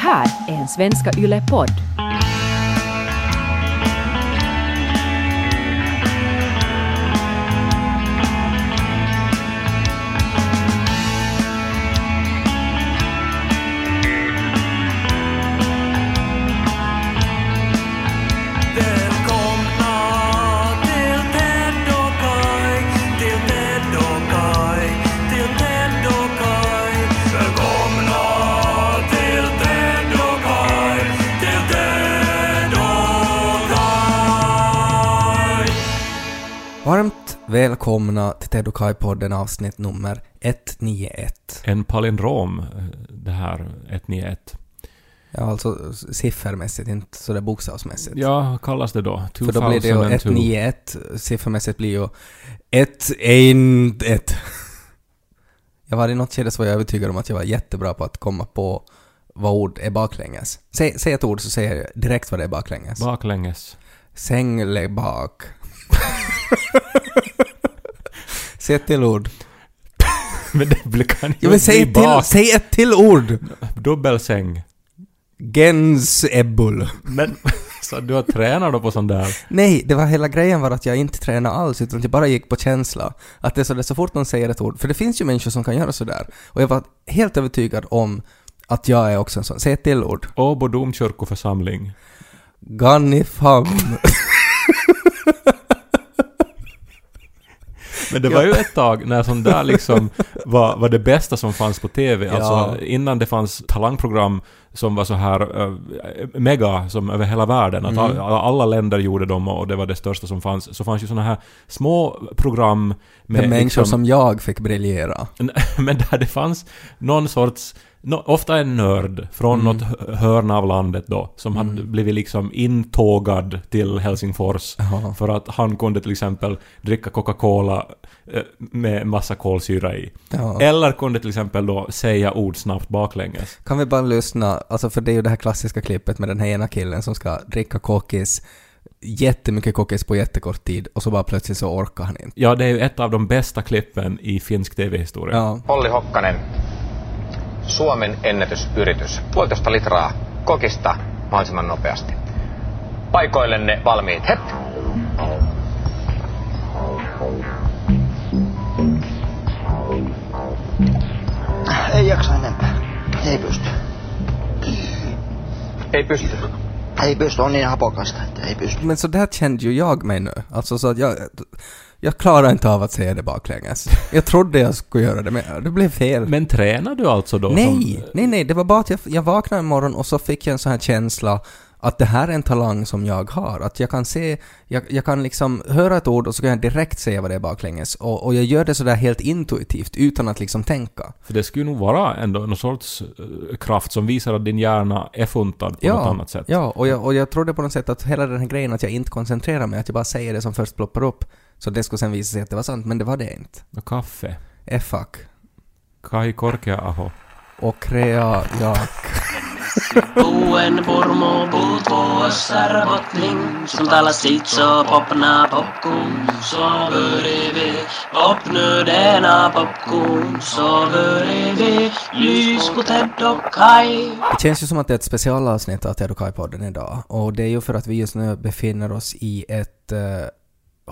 här är en Svenska Yle-podd. Välkomna till Ted och Kai-podden avsnitt nummer 191. En palindrom, eh, det här 191. Ja, alltså siffermässigt, inte sådär bokstavsmässigt. Ja, kallas det då? För då blir det ju 2002. 191, siffermässigt blir ju 111. Jag var i något skede så var jag övertygad om att jag var jättebra på att komma på vad ord är baklänges. Säg, säg ett ord så säger jag direkt vad det är baklänges. Baklänges. Sängle bak. Säg ett till ord. Men det kan ju Ja, men säg, bli till, bak. säg ett till ord! Dubbelsäng. Gensebull. Men så du har tränat då på sån där? Nej, det var hela grejen var att jag inte tränade alls utan jag bara gick på känsla. Att det är så, där, så fort någon säger ett ord, för det finns ju människor som kan göra sådär. Och jag var helt övertygad om att jag är också en sån. Säg ett till ord. Åbo domkyrkoförsamling. Ganifam. Men det var ju ett tag när sån där liksom var, var det bästa som fanns på TV. Ja. Alltså innan det fanns talangprogram som var så här uh, mega som över hela världen. Att Mm. all, alla länder gjorde dem och det var det största som fanns. Så fanns ju såna här små program Med med människor liksom, som jag fick briljera. Men där det fanns någon sorts, ofta en nörd från Mm. något hö- hörn av landet då, som hade Mm. blivit liksom intågad till Helsingfors. Ja. För att han kunde till exempel dricka Coca-Cola eh, med massa kolsyra i. Ja. Eller kunde till exempel då säga ord snabbt baklänges. Kan vi bara lyssna, alltså för det är ju det här klassiska klippet med den här ena killen som ska dricka kokis, jättemycket kokis på jättekort tid och så bara plötsligt så orkar han inte. Ja, det är ju ett av de bästa klippen i finsk TV-historia. Ja. Olli Hokkanen, Suomen ennätysyritys. Puolitoista litraa kokista mahdollisimman nopeasti. Paikoillenne valmiit. Het! Ei jaksa enempää. Ei pysty. Ei pysty. Ei pysty, on niin hapokasta, että ei pysty. Men så där kände ju jag mig nu. Alltså så att jag... Jag klarar inte av att säga det baklänges. Jag trodde jag skulle göra det, men det blev fel. Men tränar du alltså då? nej, Som, nej, nej, det var bara att jag, jag vaknade en morgon och så fick jag en sån här känsla att det här är en talang som jag har. Att jag kan se, jag, jag kan liksom höra ett ord och så kan jag direkt säga vad det är baklänges. Och, och jag gör det sådär helt intuitivt utan att liksom tänka. För det skulle nog vara ändå någon sorts eh, kraft som visar att din hjärna är funtad på något annat sätt. Ja, och jag, och jag trodde på något sätt att hela den här grejen att jag inte koncentrerar mig, att jag bara säger det som först ploppar upp. Så det skulle sen visa sig att det var sant, men det var det inte. Och kaffe. Efak. Kai Korkea-aho. Och krea, ja. Uuden purmu Som talar sitt så popna popcorn Så börjar vi Popnu denna popcorn Så börjar vi Lys på Ted och Kai Det känns ju som att det är ett specialavsnitt av Ted och Kai-podden idag. Och det är ju för att vi just nu befinner oss i ett eh,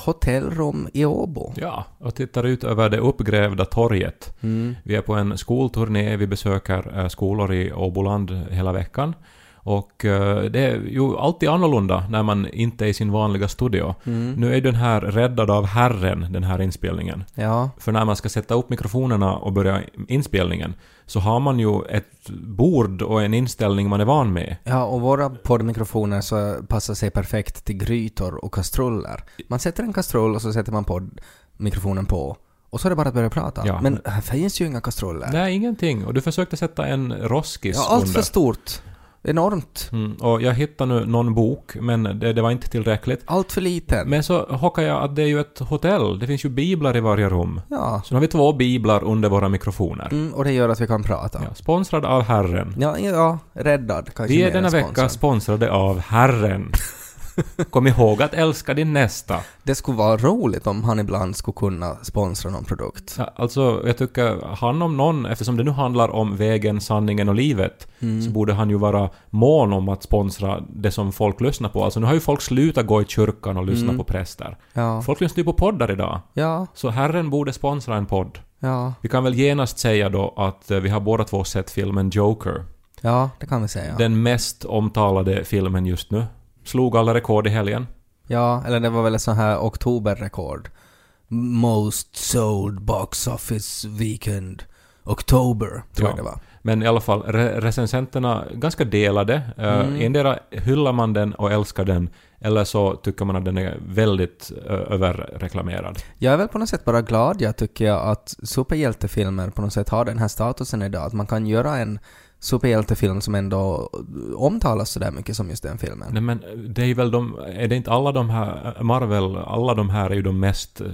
hotellrum i Åbo. Ja, och tittar ut över det uppgrävda torget. Mm. Vi är på en skolturné, vi besöker eh, skolor i Åboland hela veckan. Och eh, det är ju alltid annorlunda när man inte är i sin vanliga studio. Mm. Nu är den här räddad av Herren, den här inspelningen. Ja. För när man ska sätta upp mikrofonerna och börja inspelningen så har man ju ett bord och en inställning man är van med. Ja, och våra poddmikrofoner så passar sig perfekt till grytor och kastruller. Man sätter en kastrull och så sätter man poddmikrofonen på. Och så är det bara att börja prata. Ja. Men här finns ju inga kastruller. Nej, ingenting. Och du försökte sätta en roskis ja, allt under. för stort. Enormt. Mm, och jag hittade nu någon bok, men det, det var inte tillräckligt. Allt för liten. Men så hockar jag att det är ju ett hotell. Det finns ju biblar i varje rum. Ja. Så nu har vi två biblar under våra mikrofoner. Mm, och det gör att vi kan prata. Ja, sponsrad av Herren. Ja, ja räddad kanske Vi är denna vecka sponsrade av Herren. Kom ihåg att älska din nästa. Det skulle vara roligt om han ibland skulle kunna sponsra någon produkt. Ja, Alltså, jag tycker han om någon, eftersom det nu handlar om vägen, sanningen och livet, Mm. så borde han ju vara mån om att sponsra det som folk lyssnar på. Alltså nu har ju folk slutat gå i kyrkan och lyssna Mm. på präster. Ja, Folk lyssnar ju på poddar idag. ja, Så Herren borde sponsra en podd. ja, Vi kan väl genast säga då att eh, vi har båda två sett filmen Joker. ja, det kan vi säga. Den mest omtalade filmen just nu. Slog alla rekord i helgen. Ja, eller det var väl ett sånt här oktoberrekord. Most sold box office weekend. Oktober, tror Ja. jag det var. Men i alla fall, re recensenterna ganska delade. Uh, Mm. Endera hyllar man den och älskar den, eller så tycker man att den är väldigt uh, överreklamerad. Jag är väl på något sätt bara glad, jag tycker jag, att superhjältefilmer på något sätt har den här statusen idag. Att man kan göra en superhjältefilm som ändå omtalas sådär mycket som just den filmen. Nej men det är väl de, är det inte alla de här, Marvel, alla de här är ju de mest eh,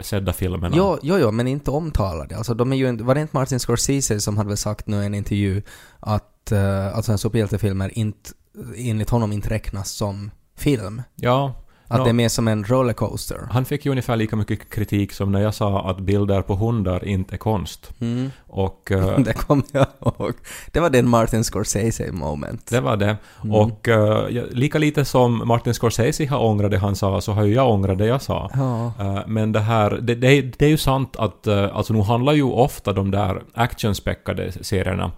sedda filmerna. Jo, jo, jo, men inte omtalade. Alltså, de är ju inte, var det inte Martin Scorsese som hade väl sagt nu i en intervju att uh, alltså, en superhjältefilmer inte, enligt honom inte räknas som film? Ja. Att nå, det är mer som en rollercoaster. Han fick ju ungefär lika mycket kritik som när jag sa att bilder på hundar inte är konst. Mm. Och eh, Det kommer jag ihåg. Det var den Martin Scorsese moment. det var det. Mm. Och ja, lika lite som Martin Scorsese har ångrat det han sa, så har ju jag ångrat det jag sa. Ja. Eh, Men det här, det, det, är, det är ju sant att, alltså nu handlar ju ofta de där actionspäckade serierna,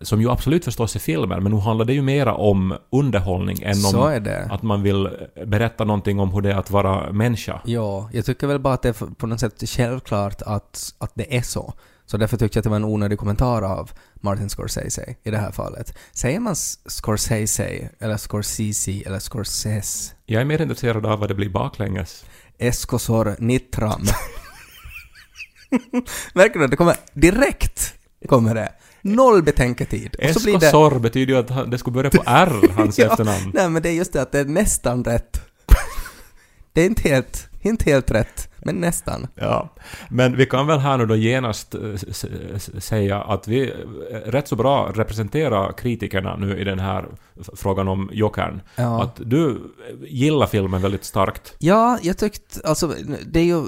som ju absolut förstås är filmer, men nu handlar det ju mera om underhållning än Så om att man vill eh, berätta någonting om hur det är att vara människa. Ja, jag tycker väl bara att det är på något sätt självklart att, att det är så. Så därför tyckte jag att det var en onödig kommentar av Martin Scorsese i det här fallet. Säger man Scorsese, eller Scorsese, eller Scorsese? Jag är mer intresserad av vad det blir baklänges. Escosor nitram. Märker du? Det kommer direkt, kommer det. Noll betänketid. Och så blir det... Escosor betyder ju att det skulle börja på R, hans Ja, efternamn. Nej, men det är just det att det är nästan rätt. det är inte helt, inte helt rätt, men nästan. Ja, men vi kan väl här nu då genast eh, säga att vi eh, rätt så bra representerar kritikerna nu i den här frågan om Jokern. Ja. Att du gillar filmen väldigt starkt. Ja, jag tyckte, alltså det är ju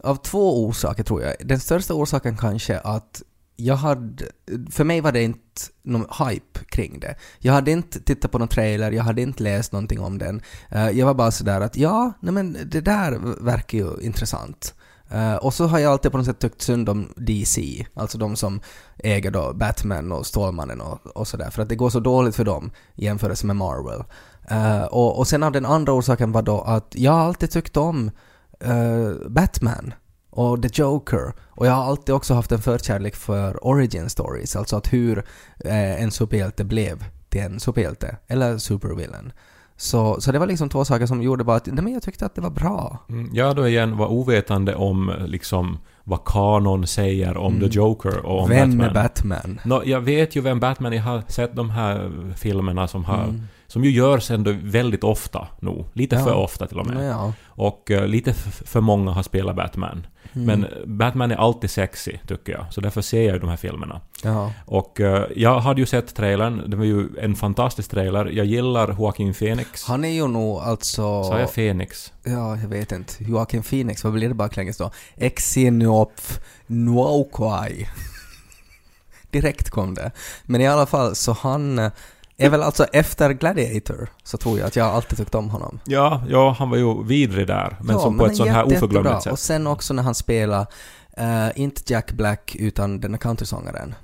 av två orsaker tror jag. Den största orsaken kanske att jag hade, för mig var det inte någon hype kring det. Jag hade inte tittat på någon trailer, jag hade inte läst någonting om den. Eh, jag var bara sådär att ja, nej men det där verkar ju intressant. Eh, och så har jag alltid på något sätt tyckt synd om DC, alltså de som äger då Batman och Stålmannen och, och sådär, för att det går så dåligt för dem i jämförelse med Marvel. Eh, och, och sen av den andra orsaken var då att jag har alltid tyckt om Batman och The Joker. Och jag har alltid också haft en förkärlek för origin stories, alltså att hur eh, en superhjälte blev till en superhjälte, eller supervillain. Så, så det var liksom två saker som gjorde bara att nej, men jag tyckte att det var bra. Mm, Jag då igen var ovetande om liksom vad kanon säger om The Joker och om Mm. Vem Batman. är Batman? Nå, jag vet ju vem Batman är. Jag har sett de här filmerna som har... Mm. Som ju görs ändå väldigt ofta nog. Lite Ja. för ofta till och med. Ja. Och eh, lite för många har spelat Batman. Mm. Men Batman är alltid sexy, tycker jag. Så därför ser jag ju de här filmerna. ja. Och eh, jag hade ju sett trailern. Det var ju en fantastisk trailer. Jag gillar Joaquin Phoenix. Han är ju nog alltså... Sa jag Phoenix? Ja, jag vet inte. Joaquin Phoenix, vad blir det baklänges då? Exinopf Nuokwai. Direkt kom det. Men i alla fall, så han eh, är väl alltså efter Gladiator, så tror jag att jag alltid tyckt om honom. Ja, ja, han var ju vidrig där. Men ja, som på men ett sånt här oförglömligt Och sätt. sen också när han spelar, eh, inte Jack Black, utan den här countrysångaren.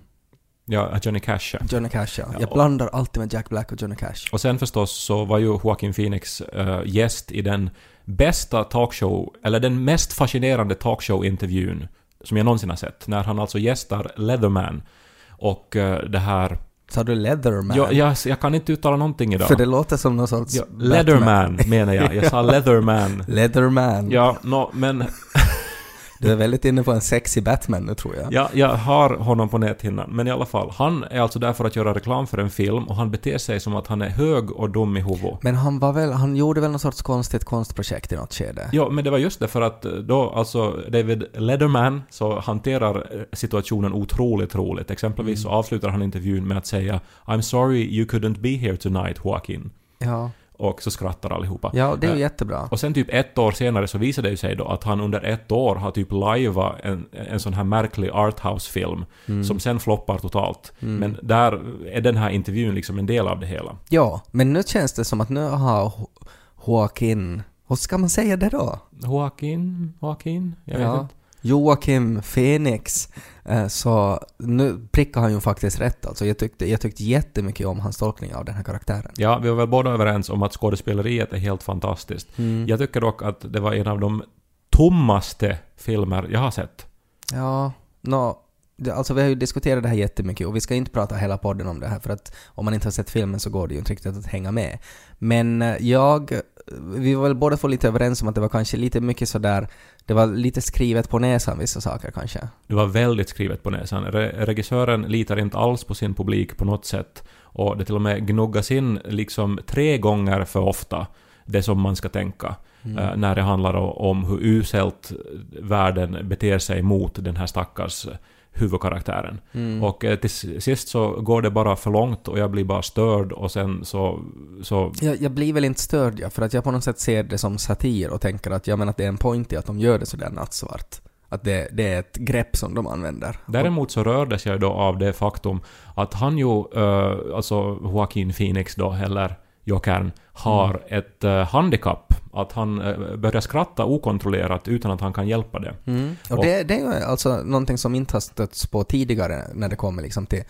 Ja, Johnny Cash. ja. Johnny Cash, ja. Ja, Jag och- blandar alltid med Jack Black och Johnny Cash. Och sen förstås så var ju Joaquin Phoenix eh, gäst i den bästa talkshow, eller den mest fascinerande talkshow-intervjun som jag någonsin har sett. När han alltså gästar Leatherman. Och eh, det här... Sa du Leatherman? Jag, jag, jag kan inte uttala någonting idag. För det låter som någon sorts ja. Leatherman menar jag. Jag sa Leatherman. Leatherman. Ja, no, men Du är väldigt inne på en sexy Batman nu tror jag. ja, jag har honom på näthinnan. Men i alla fall, han är alltså där för att göra reklam för en film och han beter sig som att han är hög och dum i huvudet. Men han var väl, han gjorde väl någon sorts konstigt konstprojekt i något skede? Ja, men det var just det för att då alltså David Letterman så hanterar eh, situationen otroligt roligt. Exempelvis så avslutar han intervjun med att säga I'm sorry you couldn't be here tonight, Joaquin. Ja. Och så skrattar allihopa. Ja, det är ju Eh, jättebra. och sen typ ett år senare så visade det sig då att han under ett år har typ lajvat en, en sån här märklig arthouse-film Mm. som sen floppar totalt. Men där är den här intervjun liksom en del av det hela. Ja, men nu känns det som att nu har Jo- Joaquin... Vad ska man säga det då? Joaquin? Joaquin? Jag vet ja. inte. Joakim Phoenix. Eh, Så nu prickar han ju faktiskt rätt alltså. Jag tyckte, jag tyckte jättemycket om hans tolkning av den här karaktären. Ja, vi var väl båda överens om att skådespeleriet är helt fantastiskt. Mm. Jag tycker dock att det var en av de tommaste filmer jag har sett. Ja, det, alltså vi har ju diskuterat det här jättemycket och vi ska inte prata hela podden om det här för att om man inte har sett filmen så går det ju inte riktigt att hänga med. Men eh, jag, vi var väl båda två lite överens om att det var kanske lite mycket sådär, det var lite skrivet på näsan vissa saker kanske. Det var väldigt skrivet på näsan. Re regissören litar inte alls på sin publik på något sätt. Och det till och med gnuggas in liksom tre gånger för ofta det som man ska tänka. eh, när det handlar om hur uselt världen beter sig mot den här stackars huvudkaraktären. Och eh, till sist så går det bara för långt och jag blir bara störd och sen så... så Jag, jag blir väl inte störd ja, för att jag på något sätt ser det som satir och tänker att jag menar att det är en point i att de gör det sådär nattsvart. Att det, det är ett grepp som de använder. Däremot så rördes jag då av det faktum att han ju, eh, alltså Joaquin Phoenix då, eller Jokern, har ett uh, handikapp. Att han uh, börjar skratta okontrollerat utan att han kan hjälpa det. Mm. Och, Och- det, det är ju alltså någonting som inte har stötts på tidigare när det kommer liksom till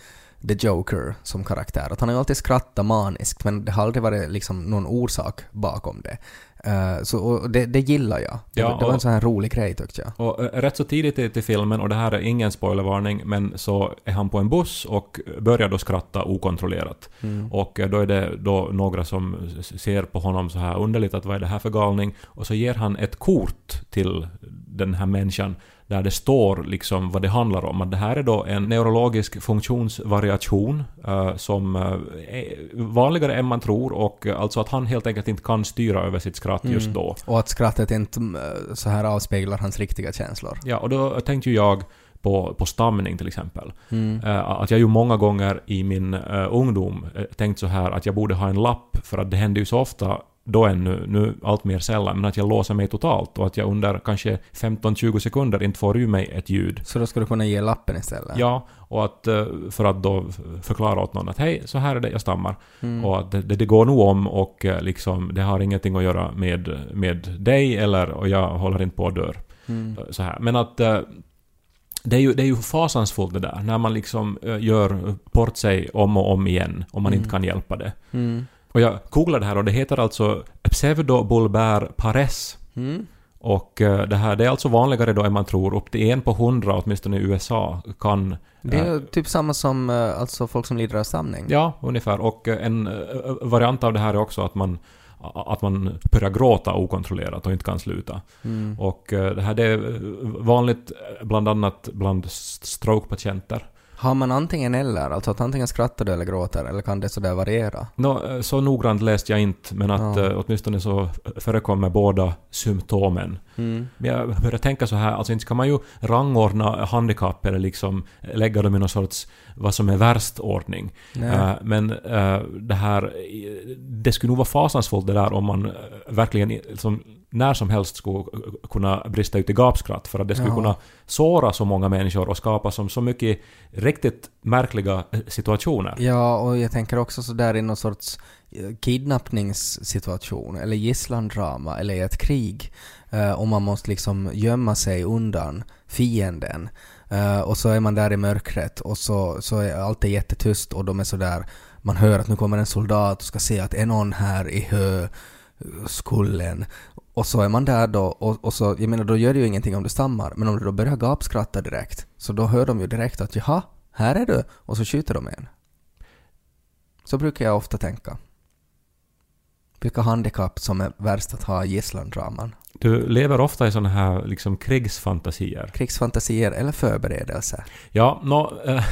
The Joker som karaktär. Att han har ju alltid skrattat maniskt men det har aldrig varit liksom någon orsak bakom det. Eh, så och det, det gillar jag. Det, Ja, det var en och- sån här rolig grej tyckte jag. Och eh, rätt så tidigt i, filmen, och det här är ingen spoilervarning, men så är han på en buss och börjar då skratta okontrollerat. Och eh, då är det då några som ser på honom så här underligt att vad är det här för galning? Och så ger han ett kort till den här människan där det står liksom vad det handlar om. Att det här är då en neurologisk funktionsvariation eh, som eh, är vanligare än man tror och eh, alltså att han helt enkelt inte kan styra över sitt skratt just då. Och att skrattet inte eh, så här avspeglar hans riktiga känslor. Ja, och då tänkte ju jag på, på stamning till exempel. Mm. Att jag ju många gånger i min ungdom tänkt så här att jag borde ha en lapp för att det händer ju så ofta då ännu, nu allt mer sällan, men att jag låser mig totalt och att jag under kanske 15-20 sekunder inte får ur mig ett ljud. Så då ska du kunna ge lappen istället? Ja, och att eh, för att då förklara åt någon att hej, så här är det, jag stammar. Mm. Och att det, det, går nog om och eh, liksom, det har ingenting att göra med, med dig eller, och jag håller inte på att dö. Mm. Så här. Men att eh, det är, ju, det är ju fasansfullt det där, när man liksom eh, gör bort sig om och om igen, om man inte kan hjälpa det. Och jag googlade det här och det heter alltså pseudobulbär pares. Mm. Och eh, det här det är alltså vanligare då än man tror. Upp till en på hundra, åtminstone i USA, kan... Det är ju typ samma som eh, alltså folk som lider av stamning. Ja, ungefär. Och en variant av det här är också att man att man börjar gråta okontrollerat och inte kan sluta. Mm. Och det här det är vanligt bland annat bland strokepatienter. Har man antingen eller, alltså att antingen skrattar du eller gråter, eller kan det sådär variera? Nå, eh, så noggrant läste jag inte, men att Ja. eh, åtminstone så förekommer båda symptomen. Mm. Men jag börjar tänka så här, alltså inte ska man ju rangordna handikapp eller liksom lägga dem i någon sorts vad som är värst ordning. Eh, men eh, det här, det skulle nog vara fasansfullt det där om man verkligen i- som, när som helst skulle kunna brista ut i gapskratt för att det skulle Ja. kunna såra så många människor och skapa som så mycket riktigt märkliga eh, situationer. Ja, och jag tänker också sådär i någon sorts eh, kidnappningssituation, eller gisslandrama, eller i ett krig. Eh, och man måste liksom gömma sig undan fienden. Och så är man där i mörkret och så, så är allt är jättetyst och de är sådär, man hör att nu kommer en soldat och ska se att är någon här i höskullen. Och så är man där då, och, och så, jag menar då gör det ju ingenting om du stammar, men om du då börjar gapskratta direkt, så då hör de ju direkt att jaha, här är du, och så skjuter de en. Så brukar jag ofta tänka. Vilka handikapp som är värst att ha i gisslandraman? Du lever ofta i sådana här liksom krigsfantasier. Krigsfantasier eller förberedelser? Ja, nå...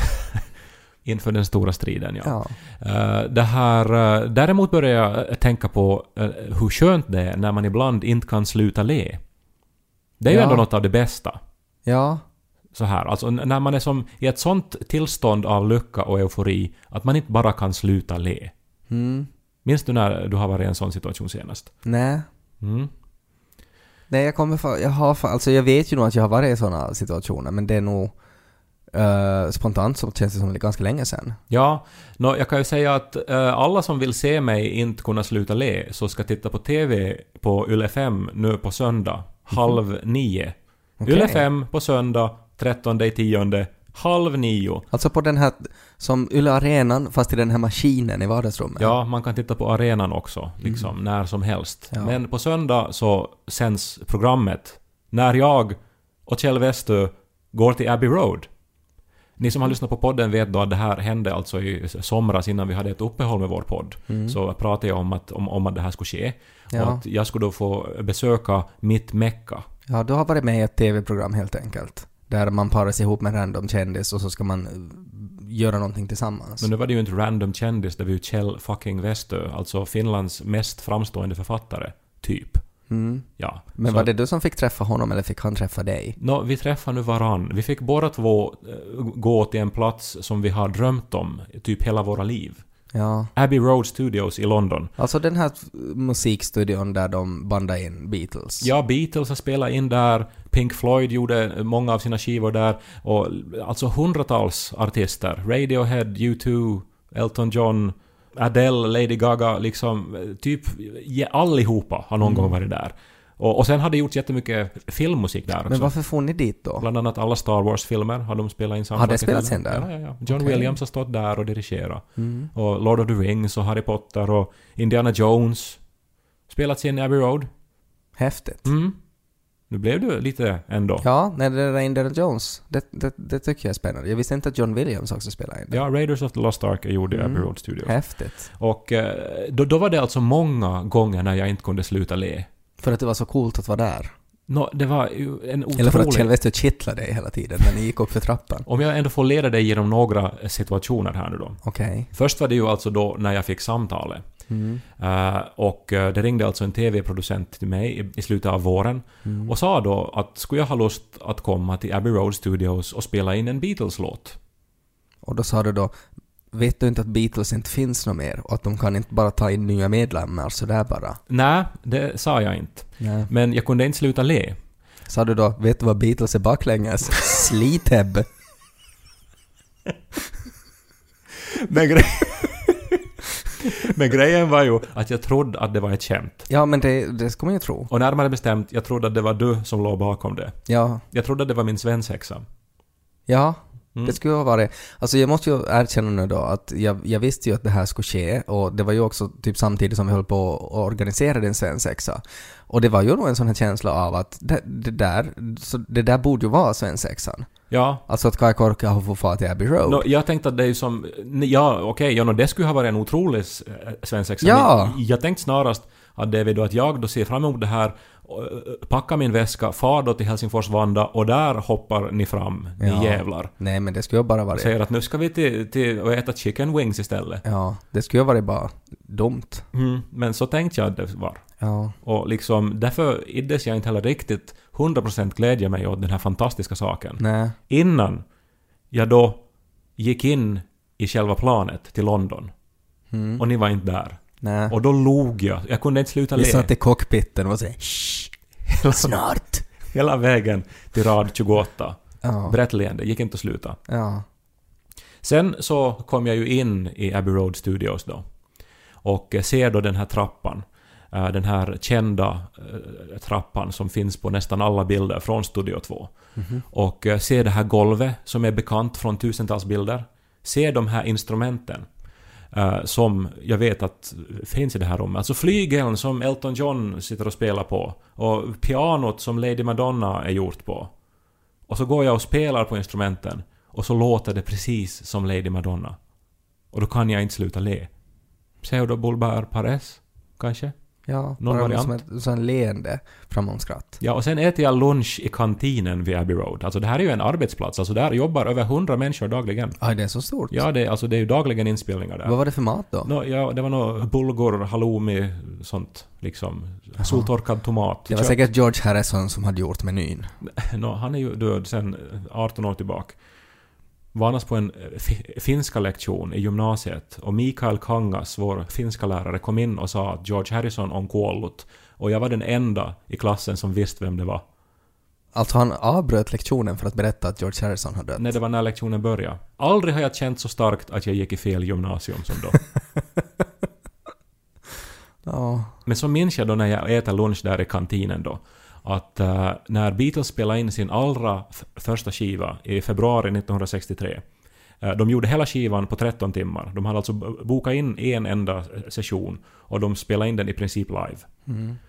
inför den stora striden, ja. Ja. Eh, det här, eh, däremot börjar jag eh, tänka på hur skönt det är när man ibland inte kan sluta le. Det är ju Ja. ändå något av det bästa. Ja. Så här, alltså när man är som i ett sånt tillstånd av lycka och eufori att man inte bara kan sluta le. Mm. Minns du när du har varit i en sån situation senast? Nej. Mm. Nej, jag kommer för, jag har för, alltså jag vet ju nog att jag har varit i sådana situationer, men det är nog eh, spontant så känns det som det ganska länge sedan. Ja, nå, jag kan ju säga att eh, alla som vill se mig inte kunna sluta le så ska titta på TV på Yle 5 nu på söndag, halv nio. Okej. Yle 5 på söndag, 13 i tionde, halv nio. Alltså på den här, som Yle Arenan, fast i den här maskinen i vardagsrummet. Ja, man kan titta på arenan också, liksom, när som helst. Ja. Men på söndag så sänds programmet när jag och Kjell Westö går till Abbey Road. Ni som har lyssnat på podden vet då att det här hände alltså i somras innan vi hade ett uppehåll med vår podd. Så pratade jag om att, om, om att det här skulle ske. Ja. Och att jag skulle då få besöka mitt Mecka. Ja, du har varit med i ett TV-program helt enkelt. Där man parar sig ihop med en random kändis och så ska man eh, göra någonting tillsammans. Men nu var det ju inte random kändis, det var ju Kjell fucking Westö, alltså Finlands mest framstående författare. Typ. Mm. Ja. Men Så- var det du som fick träffa honom eller fick han träffa dig? Nå, vi träffade nu varann. Vi fick båda två eh, gå till en plats som vi har drömt om, typ hela våra liv. Ja. Abbey Road Studios i London. Alltså den här musikstudion där de bandade in Beatles. Ja, Beatles har spelat in där, Pink Floyd gjorde många av sina skivor där, och alltså hundratals artister. Radiohead, U2, Elton John, Adele, Lady Gaga, liksom typ allihopa har någon gång varit där. Och, och sen har det gjorts jättemycket filmmusik där också. Men varför får ni dit då? Bland annat alla Star Wars-filmer har de spelat in Har det spelats in där? Ja, ja, ja. John Okej. Williams har stått där och dirigerat. Mm. Och Lord of the Rings och Harry Potter och Indiana Jones. Spelats in i Abbey Road. Häftigt. Mm. Nu blev du lite ändå. Ja, när det där Indiana Jones, det, det, det tycker jag är spännande. Jag visste inte att John Williams också spelade in det. Ja, Raiders of the Lost Ark är gjord i Mm. Abbey Road Studios. Häftigt. Och eh, då, då var det alltså många gånger när jag inte kunde sluta le. För att det var så coolt att vara där. Nå, det var ju en otrolig... Eller för att Kjell Westö kittlade dig hela tiden när ni gick upp för trappan. Om jag ändå får leda dig genom några situationer här nu då. Okej. Först var det ju alltså då när jag fick samtalet. Mm. Eh, och eh, det ringde alltså en TV-producent till mig i, i slutet av våren Mm. och sa då att skulle jag ha lust att komma till Abbey Road Studios och spela in en Beatles-låt? Och då sa du då, vet du inte att Beatles inte finns något mer och att de kan inte bara ta in nya medlemmar sådär bara? Nej, det sa jag inte. Nej. Men jag kunde inte sluta le. Sa du då, vet du vad Beatles är baklänges? Slitheb. Men, gre- Men grejen var ju att jag trodde att det var ett skämt. Ja, men det, det ska man ju tro. Och närmare bestämt, jag trodde att det var du som låg bakom det. Ja, Jag trodde att det var min svensexa. ja. Mm. Det skulle ha varit... Alltså jag måste ju erkänna nu då att jag, jag visste ju att det här skulle ske och det var ju också typ samtidigt som vi höll på att organisera den svensexa. Och det var ju nog en sån här känsla av att det, det där, så det där borde ju vara svensexan. Ja. Alltså att Kai Korka har fått fara till Abbey Road. Nå, jag tänkte att det är som... Ja, okej, ja, nå, det skulle ha varit en otrolig eh, svensexa. Ja. Jag tänkte snarast att det är då att jag då ser fram emot det här, eh, packar min väska, far då till Helsingfors Vanda och där hoppar ni fram, ni Ja. jävlar. Nej, men det skulle ju bara varit... säger att nu ska vi till, till och äta chicken wings istället. Ja, det skulle ju varit bara dumt. Mm, men så tänkte jag att det var. Ja. Och liksom, därför iddes jag inte heller riktigt 100% glädja mig åt den här fantastiska saken. Nej. Innan jag då gick in i själva planet till London. Mm. Och ni var inte där. Nej. Och då log jag. Jag kunde inte sluta Vi le. satt i cockpiten och såhär Shh, snart. Hela vägen till rad 28. Ja. Brett leende, gick inte att sluta. Ja. Sen så kom jag ju in i Abbey Road Studios då. Och ser då den här trappan. Eh, Den här kända eh, trappan som finns på nästan alla bilder från Studio 2. Och eh, ser det här golvet som är bekant från tusentals bilder. Ser de här instrumenten. som jag vet att finns i det här rummet. Alltså flygeln som Elton John sitter och spelar på. Och pianot som Lady Madonna är gjort på. Och så går jag och spelar på instrumenten och så låter det precis som Lady Madonna. Och då kan jag inte sluta le. Pseudobulbar pares, kanske? Ja, Någon bara variant? som ett sån leende framåtskratt. Ja, och sen äter jag lunch i kantinen vid Abbey Road. Alltså det här är ju en arbetsplats, alltså där jobbar över 100 människor dagligen. Aj, det är så stort. Ja, det, alltså det är ju dagligen inspelningar där. Vad var det för mat då? Nå, ja, det var nog bulgur, halloumi, sånt liksom. Soltorkad tomat. Det var kött. säkert George Harrison som hade gjort menyn. Nå, han är ju död sen 18 år tillbaka. Var annars på en eh, fi- finska lektion i gymnasiet och Mikael Kangas, vår finska lärare, kom in och sa att George Harrison on kuollut. Och jag var den enda i klassen som visste vem det var. Alltså han avbröt lektionen för att berätta att George Harrison har dött. När det var när lektionen började. Aldrig har jag känt så starkt att jag gick i fel gymnasium som då. Ja. Men så minns jag då när jag äter lunch där i kantinen då, att eh, när Beatles spelade in sin allra första skiva i februari 1963, eh, de gjorde hela skivan på 13 timmar. De hade alltså bokat in en enda session och de spelade in den i princip live.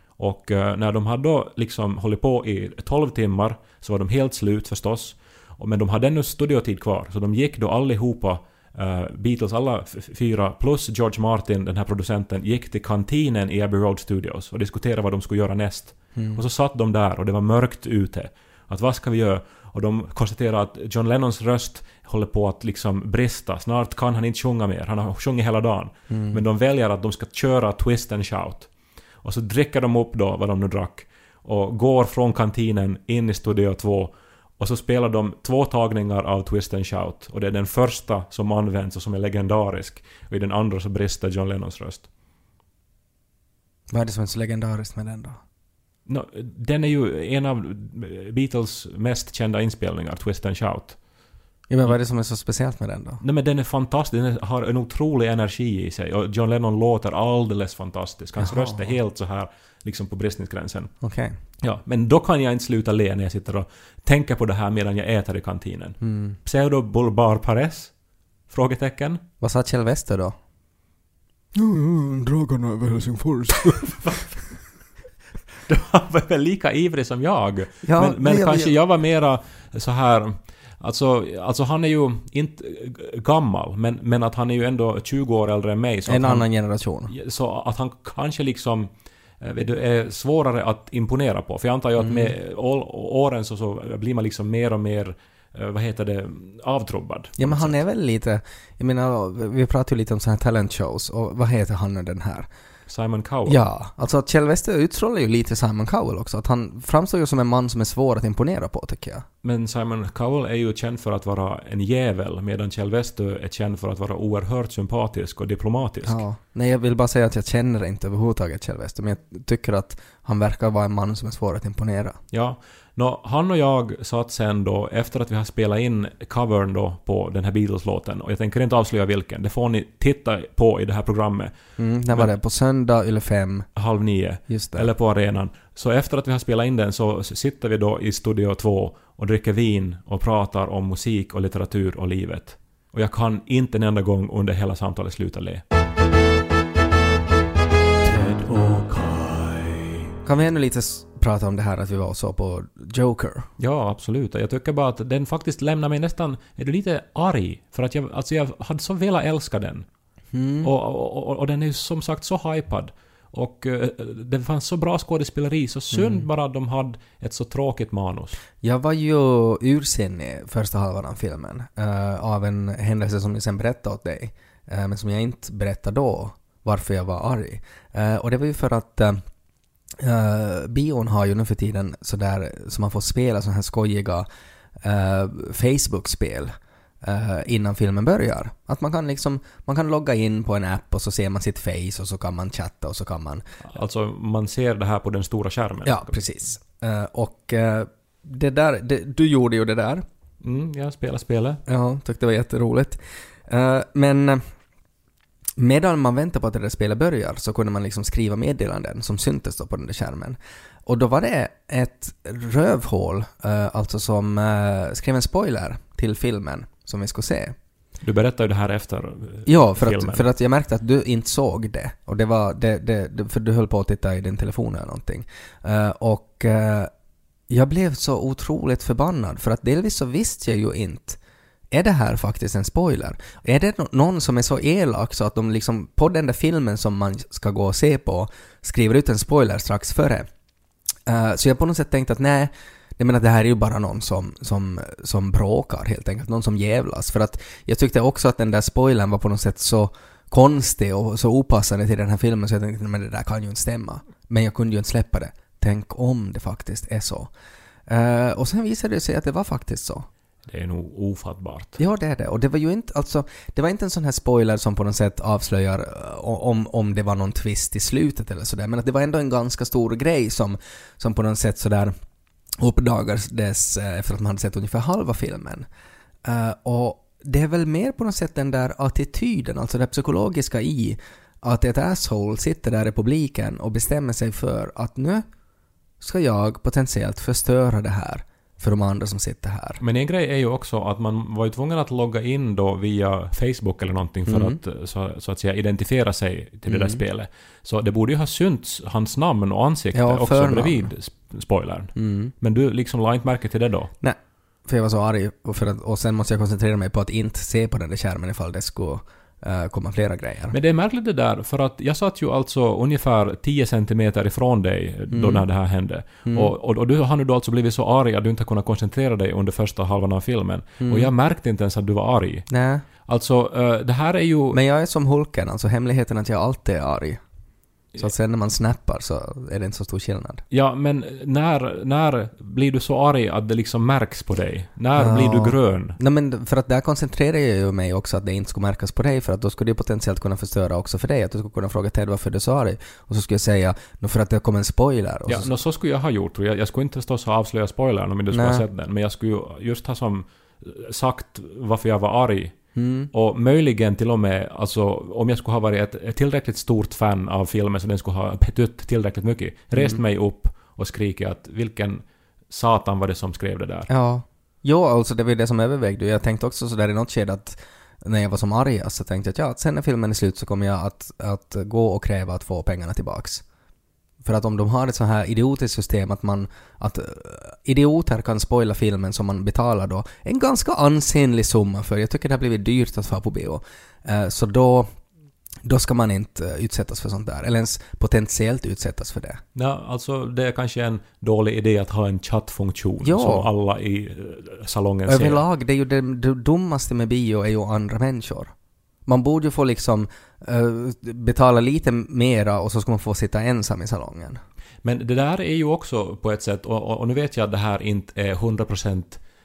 Och eh, när de hade då liksom hållit på i 12 timmar så var de helt slut förstås. Men de hade ännu studiotid kvar, så de gick då allihopa eh, Beatles alla fyra plus George Martin, den här producenten, gick till kantinen i Abbey Road Studios och diskuterade vad de skulle göra näst. Och så satt de där och det var mörkt ute. Att vad ska vi göra? Och de konstaterade att John Lennons röst håller på att liksom brista. Snart kan han inte sjunga mer. Han har sjungit hela dagen. Men de väljer att de ska köra Twist and Shout. Och så dricker de upp då vad de nu drack. Och går från kantinen in i Studio 2. Och så spelar de två tagningar av Twist and Shout. Och det är den första som används och som är legendarisk. Och i den andra så brister John Lennons röst. Vad är det som är så legendariskt med den då? No, den är ju en av Beatles mest kända inspelningar, Twist and Shout. Ja, men vad är det som är så speciellt med den då? Nej men den är fantastisk, den har en otrolig energi i sig och John Lennon låter alldeles fantastisk. Hans Jaha. röst är helt så här liksom på bristningsgränsen. Okej. Ja, men då kan jag inte sluta le när jag sitter och tänker på det här medan jag äter i kantinen. Mm. Pseudo bulbar pares? Frågetecken. Vad sa Kjell Wester då? Dragarna över Helsingfors. Du var väl lika ivrig som jag. Ja, men men jag- kanske jag- jag var mera så här... Alltså, alltså han är ju inte gammal, men, men att han är ju ändå 20 år äldre än mig. Så en att han, annan generation. Så att han kanske liksom eh, vet du, är svårare att imponera på. För jag antar ju att Mm. med åren så, så blir man liksom mer och mer, eh, vad heter det, avtrubbad. Ja men han är väl lite, jag menar, vi pratar ju lite om sådana här talent shows och vad heter han nu den här? Simon Cowell. Ja, alltså att Kjell Wester utstrålar ju lite Simon Cowell också. Att han framstår ju som en man som är svår att imponera på tycker jag. Men Simon Cowell är ju känd för att vara en jävel, medan Kjell Westö är känd för att vara oerhört sympatisk och diplomatisk. Ja. Nej, jag vill bara säga att jag känner inte överhuvudtaget Kjell Wester, men jag tycker att han verkar vara en man som är svår att imponera. Ja. Nå, han och jag satt sen då, efter att vi har spelat in covern då på den här Beatles-låten, och jag tänker inte avslöja vilken, det får ni titta på i det här programmet, Mm, när var det? På söndag, eller fem? halv nio, Just det. eller på arenan. Så efter att vi har spelat in den så sitter vi då i Studio 2 och dricker vin och pratar om musik och litteratur och livet. Och jag kan inte en enda gång under hela samtalet sluta le. Kan vi ännu lite prata om det här att vi var och så på Joker? Ja, absolut. Jag tycker bara att den faktiskt lämnar mig nästan... Är du lite arg? För att jag, alltså jag hade så velat älska den. Mm. Och, och, och, och den är ju som sagt så hypad. Och uh, det fanns så bra skådespeleri, så synd Mm. bara att de hade ett så tråkigt manus. Jag var ju ursinnig första halvan av filmen eh, av en händelse som jag sen berättade åt dig, eh, men som jag inte berättade då varför jag var arg. Eh, och det var ju för att uh, bion har ju nu för tiden sådär så man får spela sådana här skojiga uh, Facebook-spel eh, innan filmen börjar. Att man kan liksom, man kan logga in på en app och så ser man sitt face och så kan man chatta och så kan man Alltså, man ser det här på den stora skärmen. Ja, precis. Eh, och eh, det där, det, du gjorde ju det där. Mm, jag spelar spelet. Ja, tyckte det var jätteroligt. Men medan man väntar på att det där spelet börjar så kunde man liksom skriva meddelanden som syntes då på den där skärmen. Och då var det ett rövhål, alltså som skrev en spoiler till filmen som vi skulle se. Du berättade ju det här efter eh, Ja, för filmen. att, för att jag märkte att du inte såg det. Och det var, det, det, för du höll på att titta i din telefon eller någonting. Eh, och eh, jag blev så otroligt förbannad för att delvis så visste jag ju inte är det här faktiskt en spoiler? Är det nå- någon som är så elak så att de liksom på den där filmen som man ska gå och se på skriver ut en spoiler strax före? Eh, så jag på något sätt tänkte att nej, jag menar det här är ju bara någon som, som, som bråkar helt enkelt, någon som jävlas. För att jag tyckte också att den där spoilern var på något sätt så konstig och så opassande till den här filmen så jag tänkte men det där kan ju inte stämma. Men jag kunde ju inte släppa det. Tänk om det faktiskt är så. Eh, och sen visade det sig att det var faktiskt så. Det är nog ofattbart. Ja, det är det. Och det var ju inte, alltså, det var inte en sån här spoiler som på något sätt avslöjar eh, om, om det var någon twist i slutet eller sådär, men att det var ändå en ganska stor grej som, som på något sätt sådär uppdagades eh, efter att man hade sett ungefär halva filmen. Eh, och det är väl mer på något sätt den där attityden, alltså det psykologiska i att ett asshole sitter där i publiken och bestämmer sig för att nu ska jag potentiellt förstöra det här för de andra som sitter här. Men en grej är ju också att man var ju tvungen att logga in då via Facebook eller någonting för Mm. att eh, så, så att säga identifiera sig till det där Mm. spelet. Så det borde ju ha synts hans namn och ansikte Ja, också förnamn. bredvid spoilern. Mm. Men du liksom la inte märke till det då? Nej, för jag var så arg och, för att, och sen måste jag koncentrera mig på att inte se på den där skärmen ifall det skulle eh, komma flera grejer. Men det är märkligt det där, för att jag satt ju alltså ungefär 10 centimeter ifrån dig då Mm. när det här hände. Mm. Och, och, och du har nu då alltså blivit så arg att du inte har kunnat koncentrera dig under första halvan av filmen. Mm. Och jag märkte inte ens att du var arg. Nej, Alltså, eh, det här är ju... men jag är som Hulken, alltså hemligheten att jag alltid är arg. Så att sen när man snappar så är det inte så stor skillnad. Ja, men när, när blir du så arg att det liksom märks på dig? När Ja. blir du grön? Nej men för att där koncentrerar jag ju mig också att det inte skulle märkas på dig för att då skulle det potentiellt kunna förstöra också för dig. Att du skulle kunna fråga Ted varför du sa arg. Och så skulle jag säga "Nå, för att det kom en spoiler. Och Ja, så, nå, så skulle jag ha gjort. Jag, jag skulle inte förstås ha avslöjat spoilern om inte du skulle ha sett den. Men jag skulle ju just ha som sagt varför jag var arg. Mm, Och möjligen till och med, alltså om jag skulle ha varit ett, ett tillräckligt stort fan av filmen så den skulle ha betytt tillräckligt mycket, rest Mm. mig upp och skrikit att vilken satan var det som skrev det där? ja. Jo, alltså det var ju det som övervägde. Jag tänkte också sådär i något skede att när jag var som argast så tänkte jag att ja, sen när filmen är slut så kommer jag att, att gå och kräva att få pengarna tillbaks. För att om de har ett så här idiotiskt system att man, att eh, idioter kan spoila filmen som man betalar då en ganska ansenlig summa för, jag tycker det har blivit dyrt att få på bio. Eh, Så då, då ska man inte eh, utsättas för sånt där, eller ens potentiellt utsättas för det. Ja, alltså det är kanske en dålig idé att ha en chattfunktion Ja. som alla i salongen ser. Överlag, det är ju det, det dummaste med bio är ju andra människor. Man borde ju få liksom eh, betala lite mera och så ska man få sitta ensam i salongen. Men det där är ju också på ett sätt, och, och, och nu vet jag att det här inte är 100%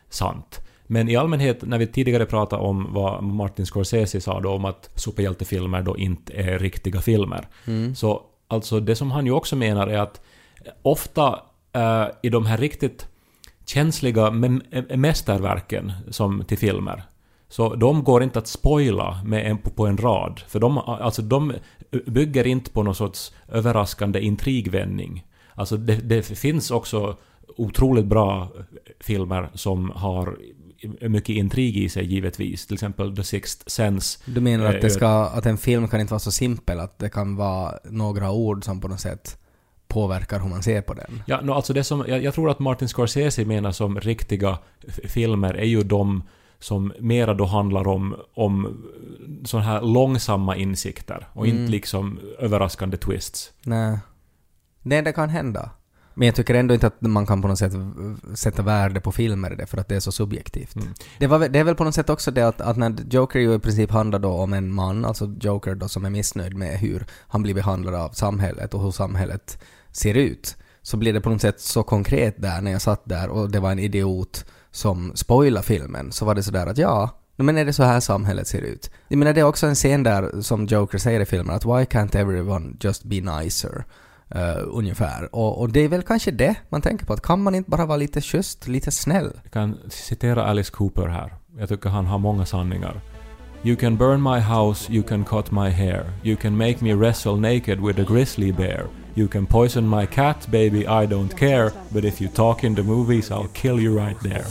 sant. Men i allmänhet, när vi tidigare pratade om vad Martin Scorsese sa då om att superhjältefilmer då inte är riktiga filmer. Mm. Så alltså det som han ju också menar är att ofta eh, i de här riktigt känsliga me- mästerverken som till filmer så de går inte att spoila med en, på, en rad. För de, alltså de bygger inte på någon sorts överraskande intrigvändning. Alltså det, det finns också otroligt bra filmer som har mycket intrig i sig givetvis. Till exempel The Sixth Sense. Du menar Eh, att, det ska, att en film kan inte vara så simpel, att det kan vara några ord som på något sätt påverkar hur man ser på den? Ja, no, alltså det som, jag, jag tror att Martin Scorsese menar som riktiga filmer är ju de som mera då handlar om, om sådana här långsamma insikter och Mm. inte liksom överraskande twists. Nej. Nej, det kan hända. Men jag tycker ändå inte att man kan på något sätt sätta värde på filmer i det, för att det är så subjektivt. Mm. Det, var, det är väl på något sätt också det att, att när Joker ju i princip handlar då om en man, alltså Joker då som är missnöjd med hur han blir behandlad av samhället och hur samhället ser ut, så blir det på något sätt så konkret där när jag satt där och det var en idiot som spoilade filmen, så var det sådär att ja, men är det så här samhället ser ut? Jag menar det är också en scen där som Joker säger i filmen att why can't everyone just be nicer? Uh, ungefär. Och, och det är väl kanske det man tänker på, att kan man inte bara vara lite schysst, lite snäll? Jag kan citera Alice Cooper här. Jag tycker han har många sanningar. You can burn my house, you can cut my hair. You can make me wrestle naked with a grizzly bear. You can poison my cat, baby, I don't care. But if you talk in the movies, I'll kill you right there.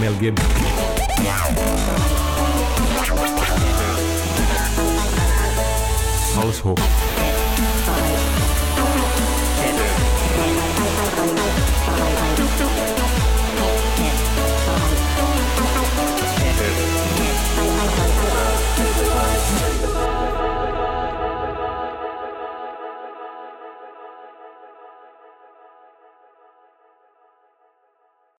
Mel Gibson. Household.